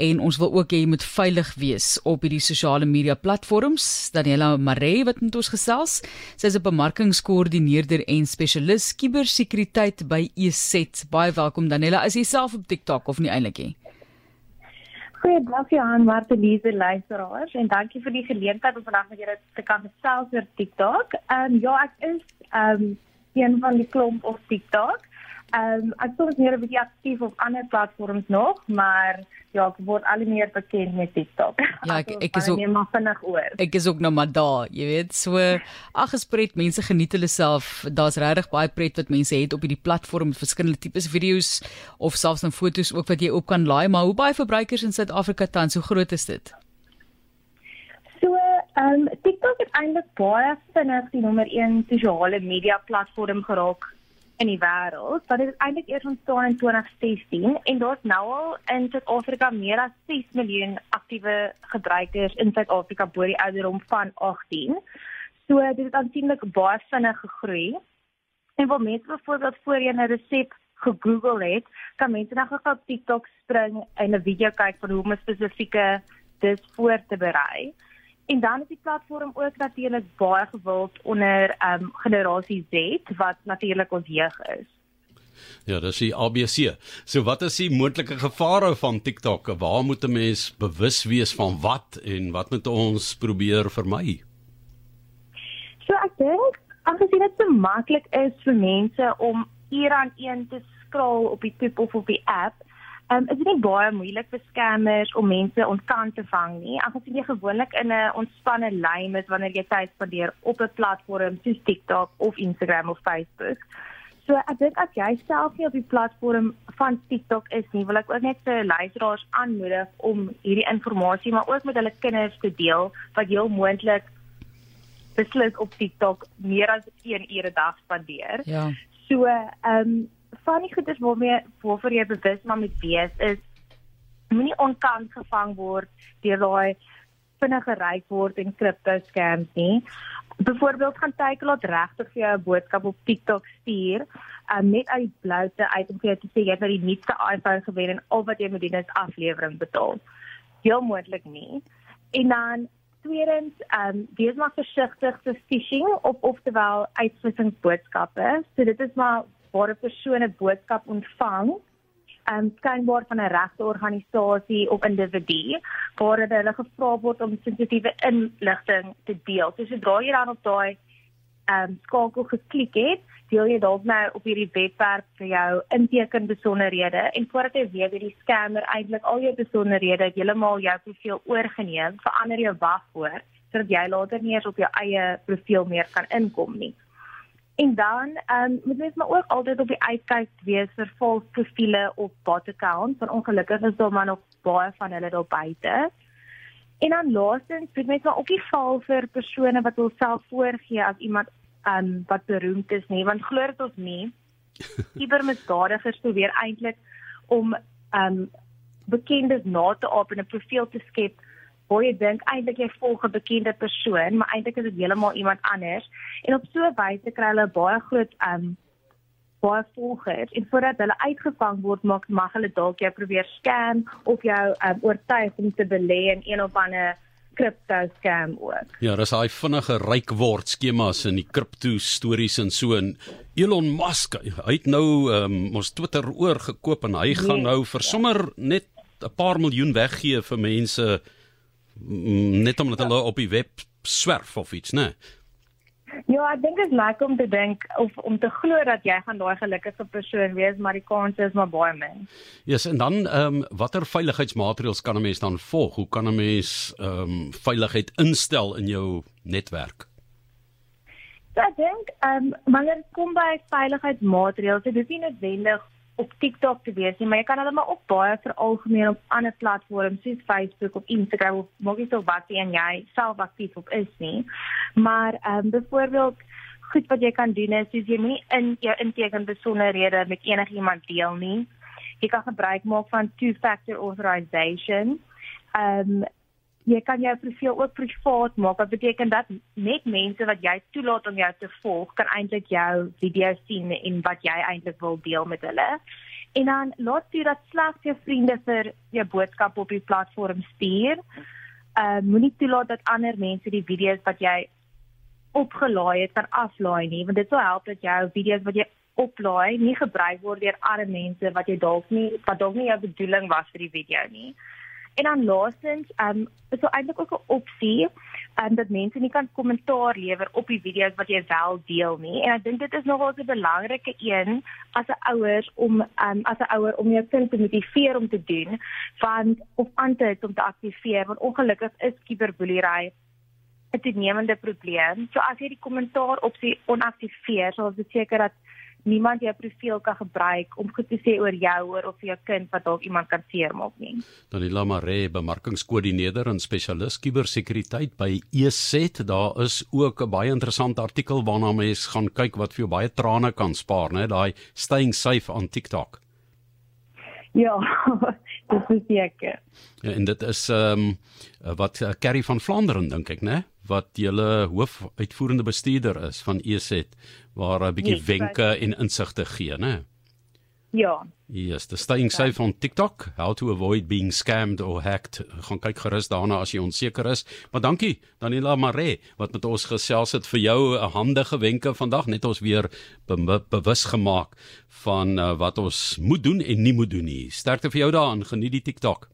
en ons wil ook hê jy moet veilig wees op hierdie sosiale media platforms. Daniela Maree wat met ons gesels. Sy is 'n bemarkingskoördineerder en spesialis kubersekuriteit by EZ. Baie welkom Daniela. Is jy self op TikTok of nie eintlik nie? Goeiedag Johan, Marteliese luisteraars en dankie vir die geleentheid om vandag met julle te kan gesels oor TikTok. Ehm um, ja, ek is ehm um, een van die klomp op TikTok. Ehm um, ek soms meer 'n bietjie aktief op ander platforms nog, maar ja, ek word al meer bekend met TikTok. Ja, ek ek is ook maar vinnig oor. Ek is ook nou maar daar, jy weet, so ag gespret mense geniet hulle self. Daar's regtig baie pret wat mense het op hierdie platform met verskillende tipes video's of selfs dan foto's ook wat jy op kan laai, maar hoe baie verbruikers in Suid-Afrika tans, hoe groot is dit? So, ehm um, TikTok het eintlik baie vinnig die nommer 1 sosiale media platform geraak in die wêreld. Dit het eintlik eers ontstaan in 2016 en daar's nou al in Suid-Afrika meer as 6 miljoen aktiewe gebruikers in Suid-Afrika bo die ouderdom van 18. So dit het aansienlik baie vinnig gegroei. En wat mense byvoorbeeld voorheen 'n resep gegoogel het, kan mense nou gou op TikTok spring en 'n video kyk van hoe om 'n spesifieke dis voor te berei. En dan is die platform ook natuurlik baie gewild onder ehm um, generasie Z wat natuurlik ons jeug is. Ja, dis die ABC. So wat is die moontlike gevare van TikTok? Waar moet 'n mens bewus wees van wat en wat moet ons probeer vermy? So ek dink aangesien dit so maklik is vir mense om ure aan een te scroll op die toep of op die app, Um, is dit nie baie moeilik vir scammers om mense ontkant te vang nie. Aangesien jy gewoonlik in 'n ontspanne lyn is wanneer jy tyd spandeer op 'n platform soos TikTok of Instagram of Facebook. So ek dink as jy self nie op die platform van TikTok is nie, wil ek ook net vir luisteraars aanmoedig om hierdie inligting maar ook met hulle kinders te deel wat heel moontlik beslis op TikTok meer as 1 ure 'n dag spandeer. Ja. So, ehm um, van die goedes waarmee waarvoor jy bewus maar moet wees is moenie onkant gevang word deur daai vinnige ryk word en kripto scams nie. Byvoorbeeld gaan teken laat regtig vir jou 'n boodskap op TikTok stuur, um, net uit die bloute uit om vir jou te sê jy het nou die nuutste iPhone gewen en al wat jy moet doen is aflewering betaal. Heel moontlik nie. En dan tweedens, ehm um, wees maar versigtig vir phishing of oftewel uitvissingsboodskappe. So dit is maar waar 'n persoon 'n boodskap ontvang, um, skynbaar van 'n regte organisasie of individu, waar hulle gevra word om sensitiewe inligting te deel. So sodra jy dan op daai um, skakel geklik het, deel jy dalk nou op hierdie webwerf vir jou inteken besonderhede en voordat jy weet wie die scammer eintlik al jou besonderhede heeltemal jou profiel oorgeneem, verander jou wagwoord sodat jy later nie eens op jou eie profiel meer kan inkom nie. En dan ehm um, moet mens maar ook altyd op die uitkyk wees vir vals profile op bot accounts, want ongelukkig is daar maar nog baie van hulle daar buite. En dan laastens, moet mens maar ook nie val vir persone wat hulself voorgee as iemand ehm um, wat beroemd is nie, want glo dit ons nie. Cybermisdadigers probeer eintlik om ehm um, bekendes na te aap en 'n profiel te skep waar jy dink eintlik jy volg 'n bekende persoon, maar eintlik is dit heeltemal iemand anders. En op so 'n wyse kry hulle baie groot um baie volgers en voordat hulle uitgevang word, maak mag hulle dalk jou probeer scam of jou um, oortuig om te belê in een of ander kripto scam ook. Ja, dis hy vinnige ryk word skemas in die kripto stories en so en Elon Musk, hy het nou um, ons Twitter oorgekoop en hy nee, gaan nou vir sommer net 'n paar miljoen weggee vir mense net omdat hulle op die web swerf of iets, né? Ja, ek dink dit is lekker om te dink of om te glo dat jy gaan daai gelukkige persoon wees, maar die kans is maar baie min. Ja, yes, en dan ehm um, watter veiligheidsmaatreëls kan 'n mens dan volg? Hoe kan 'n mens ehm um, veiligheid instel in jou netwerk? So, ek dink ehm um, wanneer dit kom by veiligheidsmaatreëls, dit is nie noodwendig op TikTok te wees nie, maar jy kan hulle maar ook baie veralgemeen op ander platforms soos Facebook of Instagram of maak nie so wat en jy self aktief op is nie. Maar ehm um, byvoorbeeld goed wat jy kan doen is jy moenie in jou inteken besonderhede met enigiemand deel nie. Jy kan gebruik maak van two-factor authorization. Ehm um, jy kan jou profiel ook privaat maak. Wat beteken dat net mense wat jy toelaat om jou te volg, kan eintlik jou video sien en wat jy eintlik wil deel met hulle. En dan laat toe dat slegs jou vriende vir jou boodskap op die platform stuur. Ehm uh, moenie toelaat dat ander mense die video's wat jy opgelaai het kan aflaai nie, want dit sal help dat jou video's wat jy oplaai nie gebruik word deur ander mense wat jy dalk nie wat dalk nie jou bedoeling was vir die video nie. En dan laastens, ehm um, is daar eintlik ook 'n opsie um, dat mense nie kan kommentaar lewer op die video's wat jy wel deel nie. En ek dink dit is nogal 'n belangrike een as 'n ouers om um, as 'n ouer om jou kind te motiveer om te doen, want of aan te om te aktiveer, want ongelukkig is cyberboelery 'n toenemende probleem. So as jy die kommentaar opsie onaktiveer, sal dit seker dat niemand jou profiel kan gebruik om goed te sê oor jou oor of jou kind wat dalk iemand kan seermaak nie. Danila Mare, bemarkingskoördineerder en spesialis kubersekuriteit by EZ, daar is ook 'n baie interessante artikel waarna mens gaan kyk wat vir jou baie trane kan spaar, né? Daai staying safe on TikTok. Ja, dit is seker. Ja, en dit is ehm um, wat Carrie van Vlaanderen dink ek, né? Wat julle hoofuitvoerende bestuurder is van EZ waar 'n bietjie yes, wenke right. en insigte gee, né? Ja. Yes, the staying safe on TikTok, how to avoid being scammed or hacked. Gaan kyk gerus daarna as jy onseker is. Maar dankie Daniela Mare wat met ons gesels het vir jou 'n handige wenke vandag net ons weer be bewus gemaak van uh, wat ons moet doen en nie moet doen nie. Sterkte vir jou daarin. Geniet die TikTok.